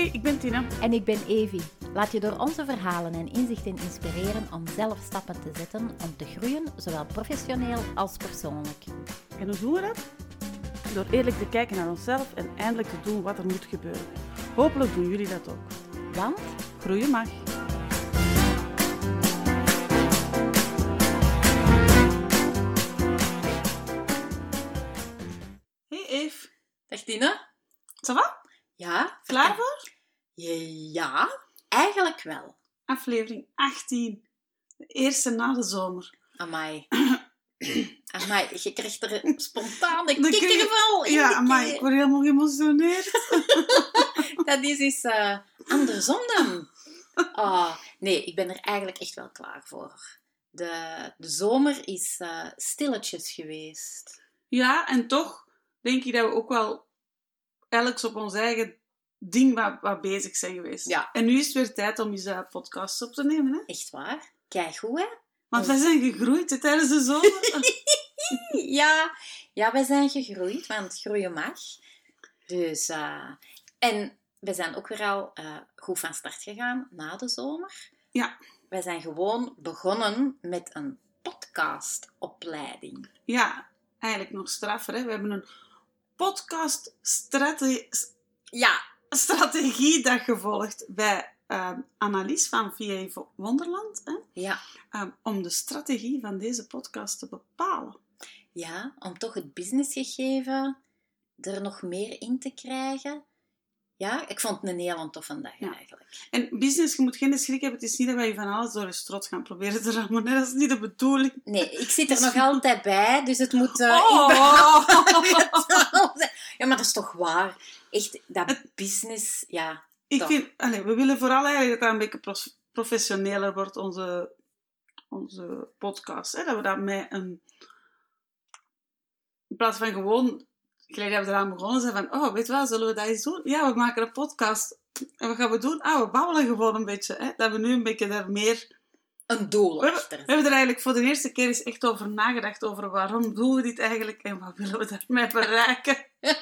Hey, ik ben Tina. En ik ben Evi. Laat je door onze verhalen en inzichten inspireren om zelf stappen te zetten om te groeien, zowel professioneel als persoonlijk. En hoe doen we dat? Door eerlijk te kijken naar onszelf en eindelijk te doen wat er moet gebeuren. Hopelijk doen jullie dat ook. Want Groeien mag. Hey Eve, Dag Tina? ça va? Ja? Klaar voor? Ja, eigenlijk wel. Aflevering 18. De eerste na de zomer. Amai. Amai, je krijgt er spontaan de Dan kikkervel in Ja, keel. ik word helemaal geëmotioneerd. Dat is dus eh, andersom dan. Ah, nee, ik ben er eigenlijk echt wel klaar voor. De, de zomer is eh, stilletjes geweest. Ja, en toch denk ik dat we ook wel elk op ons eigen ding wat, wat bezig zijn geweest. Ja. En nu is het weer tijd om eens uh, podcasts op te nemen. Hè? Echt waar? Kijk goed, hè? Want wij zijn gegroeid hè, tijdens de zomer. Ja, ja, wij zijn gegroeid, want groeien mag. Dus, eh, en we zijn ook weer al eh, goed van start gegaan na de zomer. Ja. Wij zijn gewoon begonnen met een podcastopleiding. ja, eigenlijk nog straffer. Hè? We hebben een podcast strate- Ja, strategiedag gevolgd bij uh, Annelies van VA Wonderland. Hè? ja, Um, om de strategie van deze podcast te bepalen. ja, om toch het businessgegeven er nog meer in te krijgen. Ja, ik vond het een heel toffe dag Ja. eigenlijk. En business, je moet geen schrik hebben. Het is niet dat wij van alles door je strot gaan proberen te rammen. Dat is niet de bedoeling. Nee, ik zit er nog altijd bij, dus het moet... eh, Oh! ja, maar dat is toch waar? Echt, dat business, ja. Ik Toch. vind, allez, we willen vooral eigenlijk dat dat een beetje prof- professioneler wordt, onze, onze podcast. Hè? Dat we dat met een... In plaats van gewoon, gelijk dat we eraan begonnen zijn van, oh, weet je wel, zullen we dat eens doen? Ja, we maken een podcast. En wat gaan we doen? Ah, we babbelen gewoon een beetje. Hè? Dat we nu een beetje daar meer... Een doel We hebben, achter. we hebben er eigenlijk voor de eerste keer eens echt over nagedacht, over waarom doen we dit eigenlijk en wat willen we daarmee bereiken.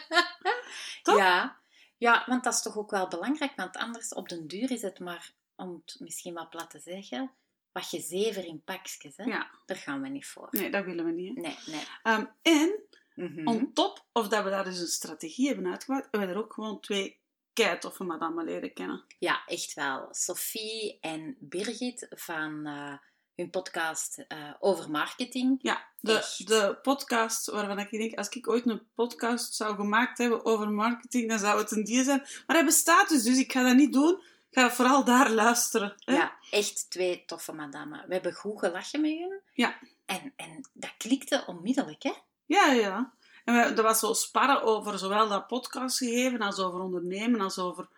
toch? Ja. ja, want dat is toch ook wel belangrijk, want anders op den duur is het maar, om het misschien wat plat te zeggen, wat je zever in pakjes, hè? Ja, Daar gaan we niet voor. nee, dat willen we niet. Hè? Nee, nee. Ehm, en Mhm. On top, of dat we daar dus een strategie hebben uitgebouwd, hebben we er ook gewoon twee keitoffe madammen leren kennen. Ja, echt wel. Sophie en Birgit van eh, hun podcast eh, over marketing. Ja, de, Echt? de podcast waarvan ik denk, als ik ooit een podcast zou gemaakt hebben over marketing, dan zou het een die zijn. Maar hij bestaat dus, dus ik ga dat niet doen. Ik ga vooral daar luisteren. Hè? Ja, echt twee toffe madammen. We hebben goed gelachen met hun. Ja. En, en dat klikte onmiddellijk, hè? Ja, ja. En we, er was zo sparren over zowel dat podcastgegeven als over ondernemen, als over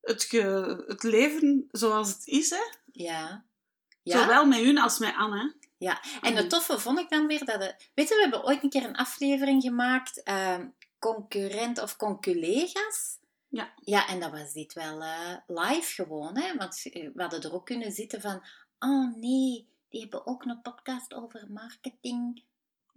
het, ge- het leven zoals het is. Hè? Ja. Ja. Zowel met hun als met Anne. Ja, en het toffe vond ik dan weer dat... De, weet je, we hebben ooit een keer een aflevering gemaakt, ehm, concurrent of conculega's. Ja. Ja, en dat was dit wel eh, live gewoon, hè. Want eh, we hadden er ook kunnen zitten van... Oh nee, die hebben ook een podcast over marketing.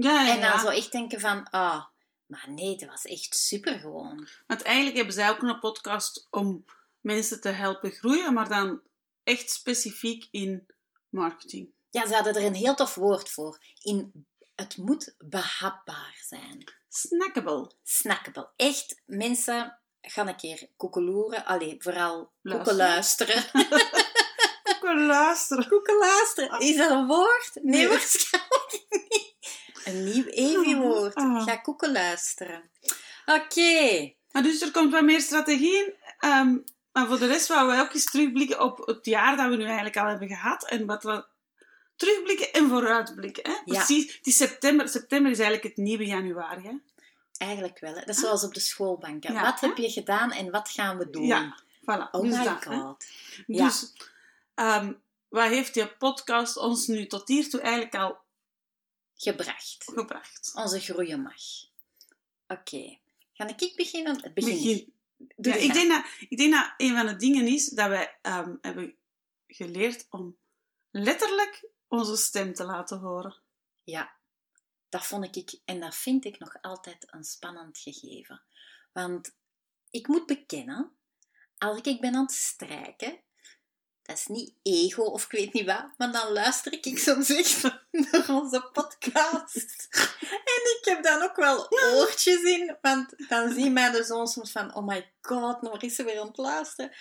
Ja, ja, En dan ja. zo echt denken van... Ah, maar nee, dat was echt super gewoon. Want eigenlijk hebben zij ook een podcast om mensen te helpen groeien, maar dan echt specifiek in marketing. Ja, ze hadden er een heel tof woord voor. In, het moet behapbaar zijn. Snackable. snackable. Echt, mensen gaan een keer koekeloeren. Allee, vooral Luisteren. koeken luisteren. Ook wel luisteren. koeken luisteren. Is dat een woord? Nee, Nee. waarschijnlijk niet. Een nieuw Evi-woord. Ah. Ga koeken luisteren. Oké. Maar dus er komt wat meer strategie in. Ehm, maar voor de rest willen wij ook eens terugblikken op het jaar dat we nu eigenlijk al hebben gehad. En wat we terugblikken en vooruitblikken. Hè? Ja. Precies. Het is september. September is eigenlijk het nieuwe januari. Hè? Eigenlijk wel. Hè. Dat is zoals op de schoolbanken. Ja, wat hè? heb je gedaan en wat gaan we doen? Ja, Voilà. Oh dus my dat, god. Ja. Dus wat heeft die podcast ons nu tot hiertoe eigenlijk al Gebracht. gebracht? Onze groeien mag. Oké. Ga ik beginnen? Begin. Begin. Ja, ik, denk dat, ik denk dat een van de dingen is dat wij ehm, hebben geleerd om letterlijk onze stem te laten horen. Ja, dat vond ik en dat vind ik nog altijd een spannend gegeven. Want ik moet bekennen, als ik ben aan het strijken, dat is niet ego of ik weet niet wat, maar dan luister ik soms echt naar onze podcast. En ik heb dan ook wel oortjes in, want dan zien mijn zoon soms van, oh my god, nou is ze weer aan het luisteren.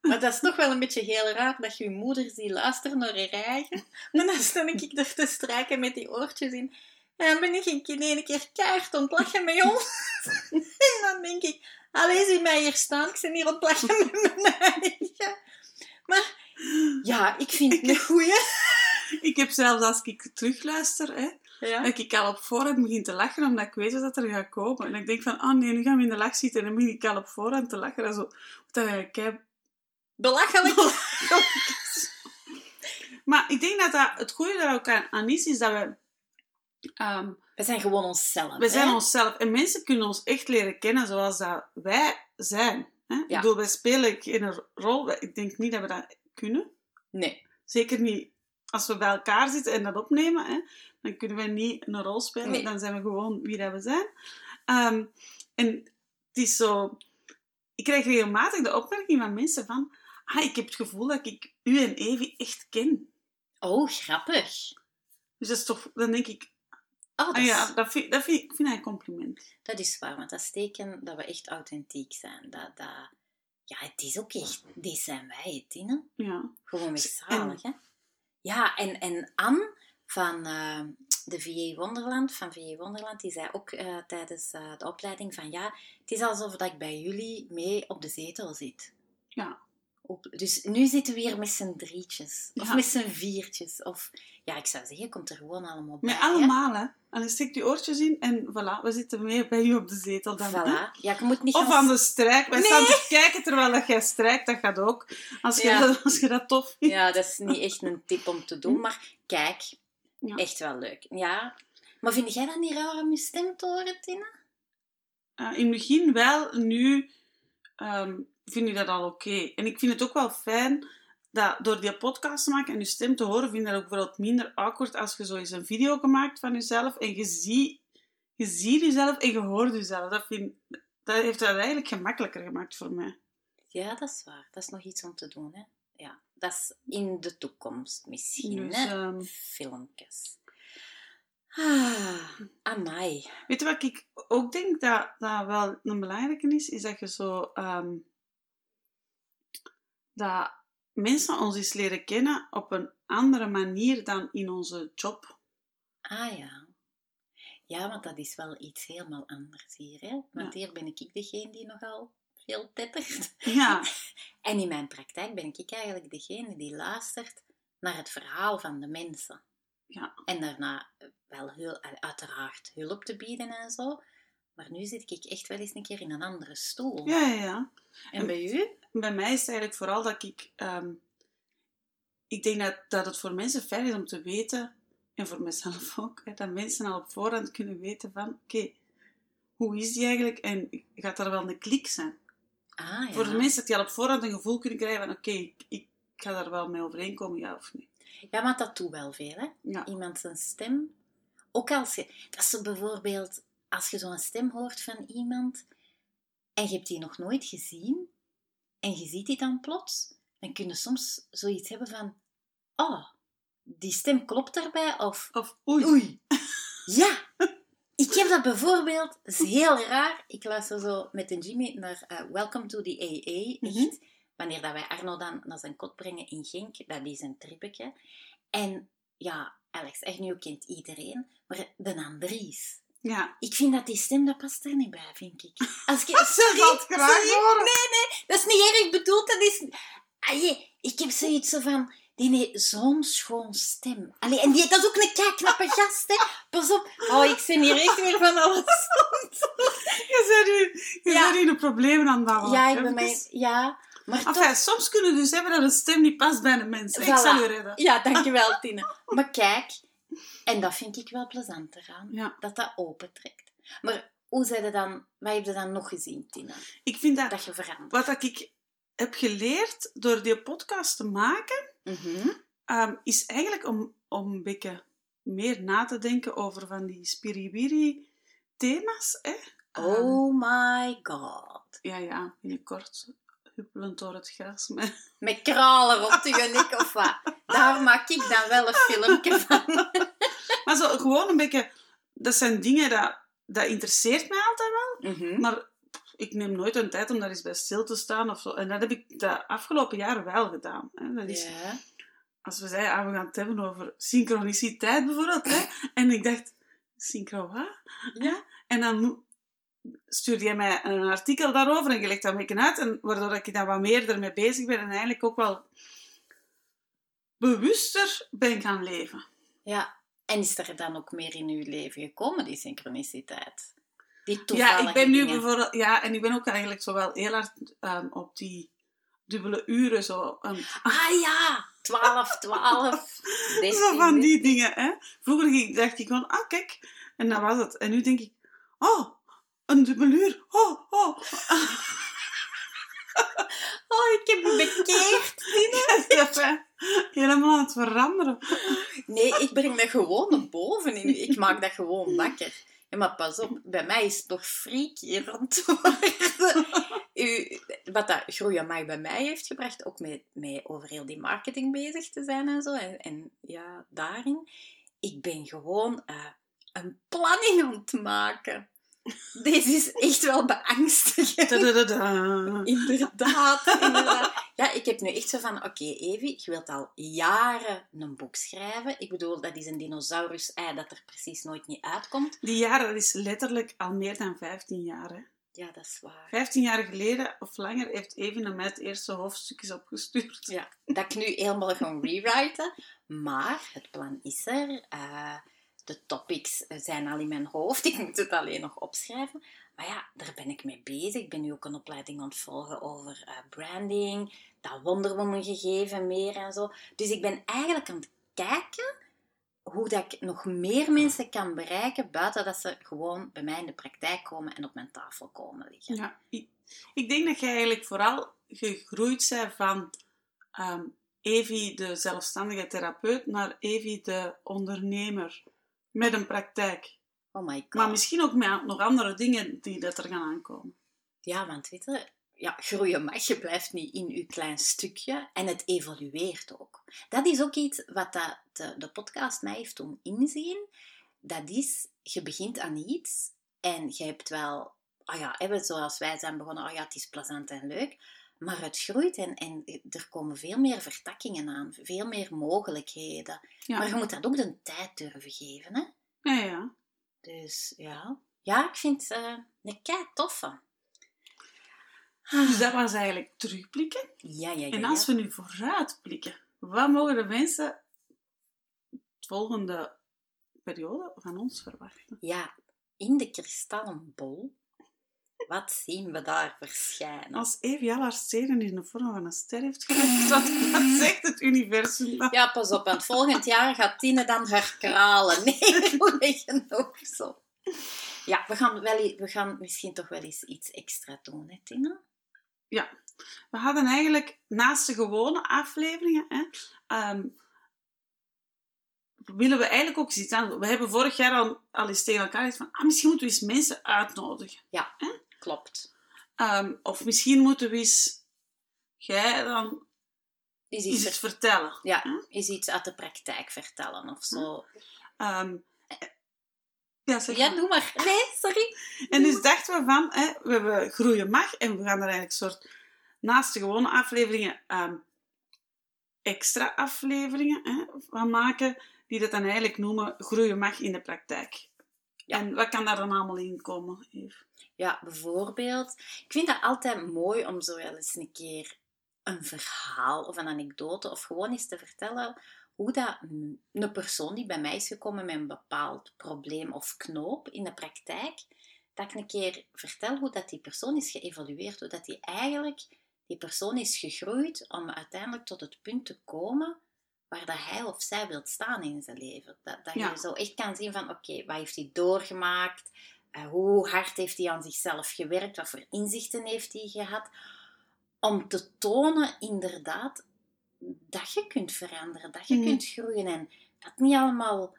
Maar dat is toch wel een beetje heel raar dat je je moeder ziet luisteren naar haar eigen. Maar dan sta ik er te strijken met die oortjes in. En dan ben ik in één keer keihard aan het lachen met ons. En dan denk ik, allee, zie mij hier staan. Ik ben hier aan het lachen met mijn ja, ik vind het een goeie. Ik heb zelfs als ik terugluister, hè, Ja. dat ik al op voorhand begin te lachen, omdat ik weet dat er gaat komen. En ik denk van, oh nee, nu gaan we in de lach zitten. En dan begin ik al op voorhand te lachen. En zo, dat eigenlijk kei Belachelijk. Maar ik denk dat, dat het goede daar ook aan, is, is dat we... ehm, We zijn gewoon onszelf. we zijn onszelf. En mensen kunnen ons echt leren kennen zoals dat wij zijn. Hè? Ik bedoel, wij spelen geen rol. Wij- Ik denk niet dat we dat kunnen. Nee. Zeker niet als we bij elkaar zitten en dat opnemen. Hè? Dan kunnen we niet een rol spelen. Nee. Dan zijn we gewoon wie dat we zijn. Ehm, en het is zo... Ik krijg regelmatig de opmerking van mensen van... Ah, ik heb het gevoel dat ik u en Evie echt ken. Oh, grappig. Dus dat is toch... Dan denk ik... Oh, dat, Ah ja, dat vind, dat vind, ik vind dat een compliment. dat is waar, want dat is teken dat we echt authentiek zijn. Dat, dat, ja, het is ook echt... Dit zijn wij, Tine. Ja. Gewoon zalig, hè? Ja, en, en Anne van eh, de VA Wonderland, van VA Wonderland, die zei ook eh, tijdens eh, de opleiding van ja, het is alsof dat ik bij jullie mee op de zetel zit. Ja. Op, dus nu zitten we hier met z'n drietjes. Of Ja. met z'n viertjes. Of ja, ik zou zeggen, komt er gewoon allemaal bij. Met allemaal, hè. En dan steekt je oortjes in en voilà, we zitten mee bij u op de zetel. Dan. Voilà. Ja, je moet niet Of gaan aan de strijk. Wij Nee. staan te kijken terwijl dat jij strijkt, dat gaat ook. Als je, Ja. dat, als je dat tof vindt. Ja, dat is niet echt een tip om te doen, maar kijk, Ja. echt wel leuk. Ja. Maar vind jij dat niet raar om je stem te horen, Tina? Eh, in het begin wel, nu ehm, vind ik dat al oké. En ik vind het ook wel fijn dat door die podcast te maken en je stem te horen, vind ik dat ook bijvoorbeeld minder awkward als je zo eens een video gemaakt van jezelf en je ziet, je ziet jezelf en je hoort jezelf. Dat, vind, dat heeft het eigenlijk gemakkelijker gemaakt voor mij. Ja, dat is waar. Dat is nog iets om te doen, hè? Ja, dat is in de toekomst misschien, Dus, hè? ehm, Filmpjes. Ah, amai. Weet je wat ik ook denk dat, dat wel een belangrijke is? Is dat je zo... ehm, dat mensen ons eens leren kennen op een andere manier dan in onze job. Ah ja. Ja, want dat is wel iets helemaal anders hier, hè? Want hier ben ik degene die nogal veel tettert. Ja, En in mijn praktijk ben ik eigenlijk degene die luistert naar het verhaal van de mensen. Ja. En daarna wel heel, uiteraard hulp te bieden en zo. Maar nu zit ik echt wel eens een keer in een andere stoel. ja, ja. ja. En bij u? Bij mij is het eigenlijk vooral dat ik... ehm, ik denk dat, dat het voor mensen fijn is om te weten, en voor mezelf ook, hè, dat mensen al op voorhand kunnen weten van, oké, hoe is die eigenlijk? En gaat er wel een klik zijn? Ah ja. Voor de mensen die al op voorhand een gevoel kunnen krijgen van oké, ik, ik ga daar wel mee overeenkomen, ja of nee. Ja, want dat doet wel veel, hè? Ja, Iemand zijn stem. Ook als je... Dat is zo bijvoorbeeld... Als je zo'n stem hoort van iemand... En je hebt die nog nooit gezien... En je ziet die dan plots... Dan kun je soms zoiets hebben van... Oh, die stem klopt daarbij. Of... of oei. Oei. Ja. Ik heb dat bijvoorbeeld, dat is heel raar. Ik luister zo met een Jimmy naar eh, Welcome to the AA. Echt. Mhm. Wanneer dat wij Arno dan naar zijn kot brengen in Genk, dat is een trippetje. En ja, Alex, echt nu kent iedereen, maar de Andries. Ja. Ik vind dat die stem, dat past er niet bij, vind ik. Als ik sorry. Nee, nee, dat is niet erg bedoeld. Dat is... Allee, ik heb zoiets zo van... Die heeft zo'n schoon stem. Allee, en die, dat is ook een kei gast, hè. Pas op. Oh, ik ben hier echt weer van alles. Je bent nu, je Ja. bent de problemen aan het bouwen. Ja, ik ben mij... Ja, maar toch... Soms kunnen we dus hebben dat een stem niet past bij een mens. Ik zal u redden. Ja, dankjewel, Tine. Maar kijk, en dat vind ik wel plezant eraan. Ja. Dat dat opentrekt. Maar hoe zei je dan... Wat heb je dan nog gezien, Tina? Ik vind dat... Dat je verandert. Wat dat ik heb geleerd door die podcast te maken, Mhm. ehm, is eigenlijk om, om een beetje meer na te denken over van die spiriwiri thema's. Hè? Ehm, Oh my god. ja, ja, binnenkort huppelend door het gras. Met... Met kralen rond je nek of wat. Daar maak ik dan wel een filmpje van. Maar zo gewoon een beetje... Dat zijn dingen dat... Dat interesseert mij altijd wel. Mhm. Maar ik neem nooit een tijd om daar eens bij stil te staan of zo. En dat heb ik de afgelopen jaren wel gedaan. Hè. Dat is. Als we zeiden, ah, we gaan het hebben over synchroniciteit bijvoorbeeld. Hè. En ik dacht, synchro wat? Ja. En dan stuurde jij mij een artikel daarover en je legt dat een beetje uit. En waardoor ik dan wat meer ermee bezig ben en eigenlijk ook wel bewuster ben gaan leven. Ja. En is er dan ook meer in uw leven gekomen, die synchroniciteit? Die Ja, ik ben nu dingen. bijvoorbeeld... Ja, en ik ben ook eigenlijk zo wel heel hard ehm, op die dubbele uren zo... Ah ja, 12, 12. Zo van die dingen, hè. Vroeger dacht ik gewoon, ah, kijk. En dat was het. En nu denk ik, oh, een dubbel uur. Oh, oh. Oh, ik heb me bekeerd. Is helemaal aan het veranderen. Nee, ik breng dat gewoon naar boven. In. Ik maak dat gewoon wakker. Ja, maar pas op, bij mij is het rond te worden. U, wat dat groeien mag bij mij heeft gebracht, ook met, met over heel die marketing bezig te zijn en zo. En, en ja, daarin. Ik ben gewoon eh, een planning aan het maken. Deze is echt wel beangstigend. Inderdaad, inderdaad. Ja, ik heb nu echt zo van, oké Evie, je wilt al jaren een boek schrijven. Ik bedoel, dat is een dinosaurus-ei dat er precies nooit niet uitkomt. Die jaren, dat is letterlijk al meer dan 15 jaar. Hè. Ja, dat is waar. 15 jaar geleden of langer heeft Even naar mij het eerste hoofdstukjes opgestuurd. Ja, dat ik nu helemaal gaan rewriten. Maar het plan is er. Eh, de topics zijn al in mijn hoofd. Ik moet het alleen nog opschrijven. Maar ja, daar ben ik mee bezig. Ik ben nu ook een opleiding aan het volgen over eh, branding. Dat wonderwoman gegeven meer en zo. Dus ik ben eigenlijk aan het kijken hoe dat ik nog meer mensen kan bereiken buiten dat ze gewoon bij mij in de praktijk komen en op mijn tafel komen liggen. Ja, ik, denk dat jij eigenlijk vooral gegroeid bent van ehm Evie, de zelfstandige therapeut, naar Evie, de ondernemer met een praktijk. Oh my god. Maar misschien ook met nog andere dingen die dat er gaan aankomen. Ja, want weet je, ja, groeien mag, je blijft niet in je klein stukje en het evolueert ook. Dat is ook iets wat dat de, de podcast mij heeft doen inzien. Dat is, je begint aan iets en je hebt wel, ah ja, zoals wij zijn begonnen, ah ja, het is plezant en leuk. Maar het groeit en, en er komen veel meer vertakkingen aan, veel meer mogelijkheden. Ja, Maar je moet dat ook de tijd durven geven, hè. ja, ja. Dus ja, ja ik vind het eh, een kei toffe. Dus dat was eigenlijk terugblikken. Ja, ja, ja. En als we nu vooruitblikken, wat mogen de mensen de volgende periode van ons verwachten? Ja, in de kristallen bol, wat zien we daar verschijnen? Als Evie al haar stenen in de vorm van een ster heeft gelegd, wat, wat zegt het universum dan? Ja, pas op, want volgend jaar gaat Tine dan haar kralen. Nee, goeie genoeg zo. Ja, we gaan, wel, we gaan misschien toch wel eens iets extra doen, hè, Tine? Ja, we hadden eigenlijk naast de gewone afleveringen, hè, ehm, willen we eigenlijk ook iets aan. We hebben vorig jaar al, al eens tegen elkaar gezegd van, ah, misschien moeten we eens mensen uitnodigen. Klopt. Ehm, of misschien moeten we eens, jij dan, Is iets iets, vertellen. ja, is iets uit de praktijk vertellen of zo. Ehm, ja, zeg Ja, maar. doe maar. Nee, sorry. En dus dachten we van, hè, we hebben Groeien Mag en we gaan er eigenlijk een soort, naast de gewone afleveringen, ehm, extra afleveringen hè, van maken, die dat dan eigenlijk noemen Groeien Mag in de praktijk. Ja. En wat kan daar dan allemaal in komen, Eve? Ja, bijvoorbeeld. Ik vind dat altijd mooi om zo wel eens een keer een verhaal of een anekdote of gewoon eens te vertellen hoe dat een persoon die bij mij is gekomen met een bepaald probleem of knoop in de praktijk, dat ik een keer vertel hoe dat die persoon is geëvolueerd, hoe dat die eigenlijk, die persoon is gegroeid om uiteindelijk tot het punt te komen waar dat hij of zij wil staan in zijn leven. Dat, dat Ja. je zo echt kan zien van, oké, wat heeft hij doorgemaakt? Eh, hoe hard heeft hij aan zichzelf gewerkt? Wat voor inzichten heeft hij gehad? Om te tonen, inderdaad, dat je kunt veranderen, dat je Mhm. kunt groeien en dat niet allemaal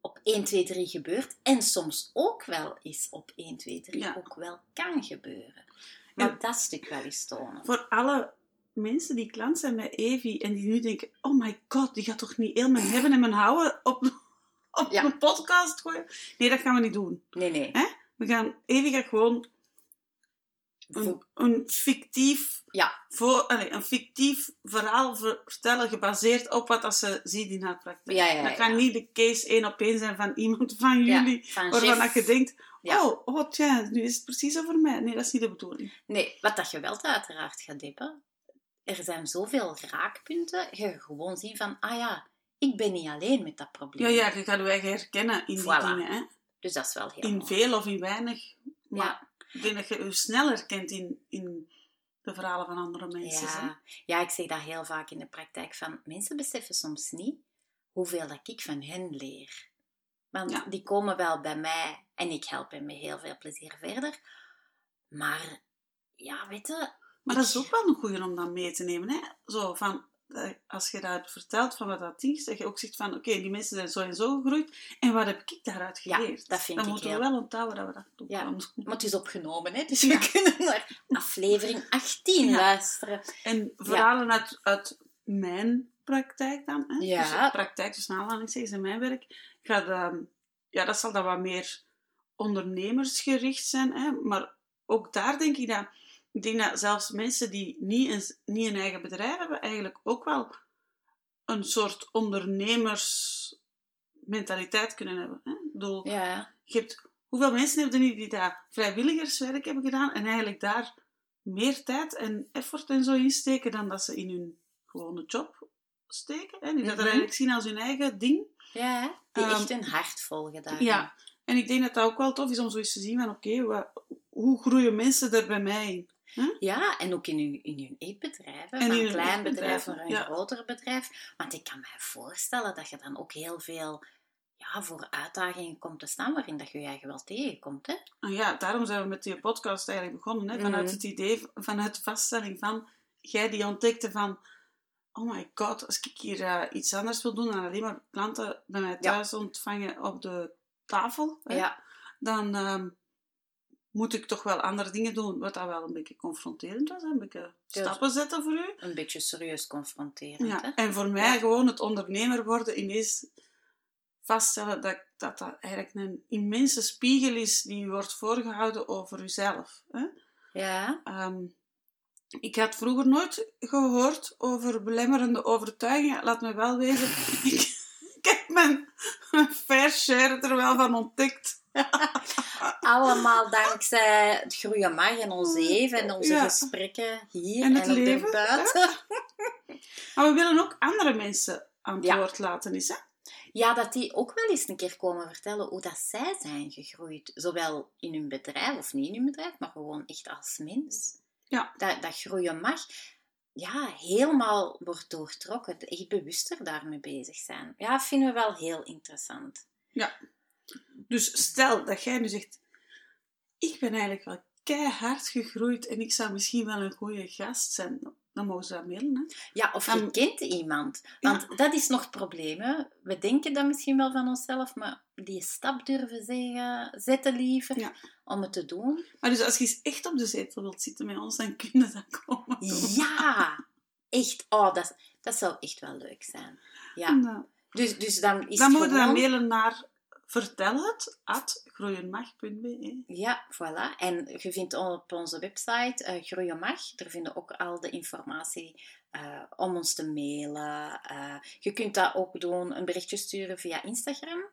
op 1, 2, 3 gebeurt en soms ook wel eens op 1, 2, 3 Ja. ook wel kan gebeuren. Maar dat stuk wel eens tonen. Voor alle mensen die klant zijn bij Evi en die nu denken: oh my god, die gaat toch niet heel mijn hebben en mijn houden op, op Ja. een podcast gooien? Nee, dat gaan we niet doen. Nee, nee. Hè? We gaan, Evi gaat gewoon een, een, fictief, Ja, voor, allee, een fictief verhaal ver- vertellen gebaseerd op wat dat ze ziet in haar praktijk. Ja, ja, dat kan niet de case één op één zijn van iemand van jullie, van waarvan dat je denkt: oh, oh tja, nu is het precies over mij. Nee, dat is niet de bedoeling. Nee, wat dat je wel uiteraard gaat dippen. Er zijn zoveel raakpunten. Je gewoon zien van, ah ja, ik ben niet alleen met dat probleem. Ja, ja, je gaat je herkennen in die Voilà. dingen. Hè? Dus dat is wel heel In mooi. veel of in weinig. Maar Ja. ik denk dat je je sneller herkent in, in de verhalen van andere mensen. hè. Ja. ja, ik zeg dat heel vaak in de praktijk. Van, mensen beseffen soms niet hoeveel dat ik van hen leer. Want Ja. die komen wel bij mij en ik help hen met heel veel plezier verder. Maar ja, weet je... Maar dat is ook wel een goeie om dan mee te nemen. Hè? Zo van, eh, als je dat hebt verteld van wat dat is, dat je ook zegt van, oké, die mensen zijn zo en zo gegroeid. En wat heb ik daaruit Ja, geleerd? dat vind dan ik moeten heel- we wel onthouden dat we dat ook Ja, doen. Maar het is opgenomen, hè? dus Ja. we kunnen naar aflevering 18 Ja. luisteren. En verhalen uit, uit mijn praktijk dan. Hè? Ja. Dus praktijk, dus aanhalingstekens in mijn werk. Gaat, ehm, ja, dat zal dan wat meer ondernemersgericht zijn. Hè? Maar ook daar denk ik dat... Ik denk dat zelfs mensen die niet een, niet een eigen bedrijf hebben, eigenlijk ook wel een soort ondernemersmentaliteit kunnen hebben. Hè? Bedoel, Ja, je hebt, hoeveel mensen hebben er niet die daar vrijwilligerswerk hebben gedaan en eigenlijk daar meer tijd en effort en zo insteken dan dat ze in hun gewone job steken. Hè? Die dat Mhm. er eigenlijk zien als hun eigen ding. ja die Ehm, echt hun hart volgen daar. Ja, en ik denk dat dat ook wel tof is om zo eens te zien van oké, hoe groeien mensen er bij mij in? Ja, en ook in uw, in uw eetbedrijf. Van een klein bedrijf naar een ja. groter bedrijf. Want ik kan mij voorstellen dat je dan ook heel veel ja, voor uitdagingen komt te staan waarin dat je je eigen wel tegenkomt. Hè? En ja, daarom zijn we met die podcast eigenlijk begonnen. Hè? Vanuit Mhm. het idee, vanuit de vaststelling van, jij die ontdekte van, oh my god, als ik hier eh, iets anders wil doen dan alleen maar klanten bij mij thuis ontvangen op de tafel, hè, Ja, dan ehm, moet ik toch wel andere dingen doen. Wat dat wel een beetje confronterend was, een beetje stappen zetten voor u. een beetje serieus confronterend. Hè? Ja. En voor mij gewoon het ondernemer worden, ineens vaststellen dat dat, dat eigenlijk een immense spiegel is die wordt voorgehouden over uzelf. Hè? Ja, Ehm, ik had vroeger nooit gehoord over belemmerende overtuigingen. Laat me wel wezen, ik, ik heb mijn, mijn fair share er wel van ontdekt. allemaal dankzij het groeien mag en ons even en onze Ja. gesprekken hier En en, het op leven, de buiten. Maar we willen ook andere mensen aan het Ja. woord laten. Is, hè? Ja, dat die ook wel eens een keer komen vertellen hoe dat zij zijn gegroeid. Zowel in hun bedrijf of niet in hun bedrijf, maar gewoon echt als mens. Ja. Dat, dat groeien mag, ja, helemaal wordt doortrokken. Echt bewuster daarmee bezig zijn. Ja, vinden we wel heel interessant. Dus stel dat jij nu zegt, ik ben eigenlijk wel keihard gegroeid en ik zou misschien wel een goede gast zijn. Dan mogen ze dat mailen. Hè? Ja, of je Dan- kent iemand. Want dat is nog het probleem. Hè. We denken dat misschien wel van onszelf, maar die stap durven zeggen, zetten liever Ja. om het te doen. Maar dus als je eens echt op de zetel wilt zitten met ons, dan kun je dat komen doen. Ja, echt. Oh, dat, dat zou echt wel leuk zijn. Ja. Eh, Dus, dus dan is dan het dan mailen naar vertel het at groeienmag.be. Ja, voilà. En je vindt op onze website Groeien Mag, daar vinden ook al de informatie eh, om ons te mailen. Eh, je kunt dat ook doen, een berichtje sturen via Instagram,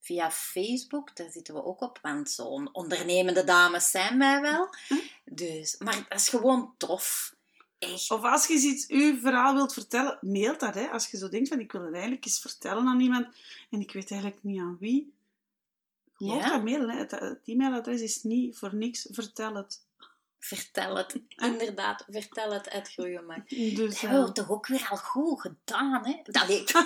via Facebook, daar zitten we ook op, want zo'n ondernemende dames zijn wij wel. Hm. Dus, maar dat is gewoon tof. Echt. Of als je iets, uw verhaal wilt vertellen, mail dat. Hè? Als je zo denkt van ik wil het eigenlijk eens vertellen aan iemand en ik weet eigenlijk niet aan wie. Je mag Ja. dat mailen. Hè? Het, het e-mailadres is niet voor niks. Vertel het. Vertel het, inderdaad, vertel het uit Groeien Mag. Dus, Dat hebben we eh, toch ook weer al goed gedaan, hè? Dat ik...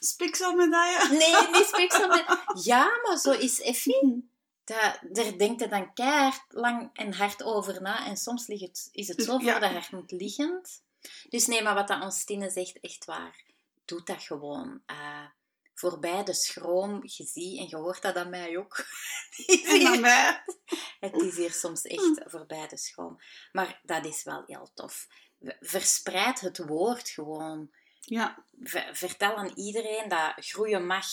Spikselmedaille. Nee, niet met... Ja, maar zo is Effie. Dat, daar denkt je dan keihard lang en hard over na. En soms ligt het, is het zo Dus, ja. voor de hand liggend. Dus nee, maar wat dat ons Tine zegt, echt waar. Doe dat gewoon. Eh, voorbij de schroom, je ziet, en je hoort dat aan mij ook. Aan mij. Het is hier soms echt voorbij de schoon. Maar dat is wel heel tof. Verspreid het woord gewoon. Ja, vertel aan iedereen dat groeien mag.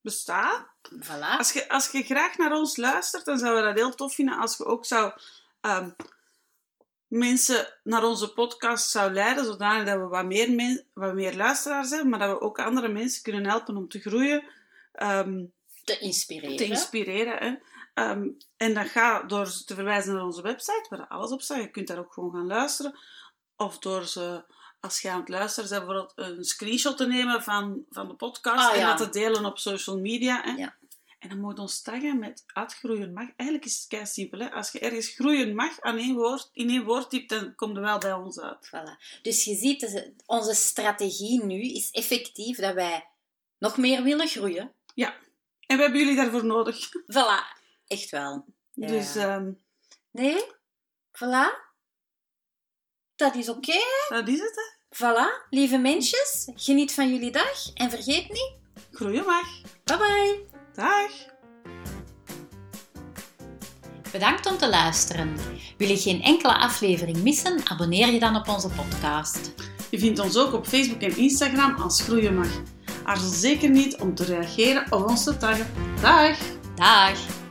bestaat. Voilà. Als je, als je graag naar ons luistert, dan zouden we dat heel tof vinden als je ook zou ehm, mensen naar onze podcast zou leiden, zodanig dat we wat meer, men- wat meer luisteraars hebben, maar dat we ook andere mensen kunnen helpen om te groeien, ehm, Te inspireren. te inspireren. Hè. Ehm, en dat gaat door ze te verwijzen naar onze website, waar alles op staat. Je kunt daar ook gewoon gaan luisteren. Of door ze, als je aan het luisteren bent, bijvoorbeeld een screenshot te nemen van, van de podcast Ah, en ja. dat te delen op social media. Hè. Ja. En dan moet je ons taggen met groeien mag. Eigenlijk is het kei simpel. Hè? Als je ergens groeien mag aan één woord, in één woord typt, dan komt er wel bij ons uit. Voilà. Dus je ziet, dat onze strategie nu is effectief dat wij nog meer willen groeien. Ja. En we hebben jullie daarvoor nodig. Voilà. Echt wel. Ja. Dus ehm, Nee? Voilà. Dat is oké. dat is het. Hè? Voilà. Lieve mensjes, geniet van jullie dag. En vergeet niet, Groeien mag. bye bye. Dag. Bedankt om te luisteren. Wil je geen enkele aflevering missen? Abonneer je dan op onze podcast. Je vindt ons ook op Facebook en Instagram als Groeien mag. Aarzel zeker niet om te reageren of ons te taggen. Dag! Dag!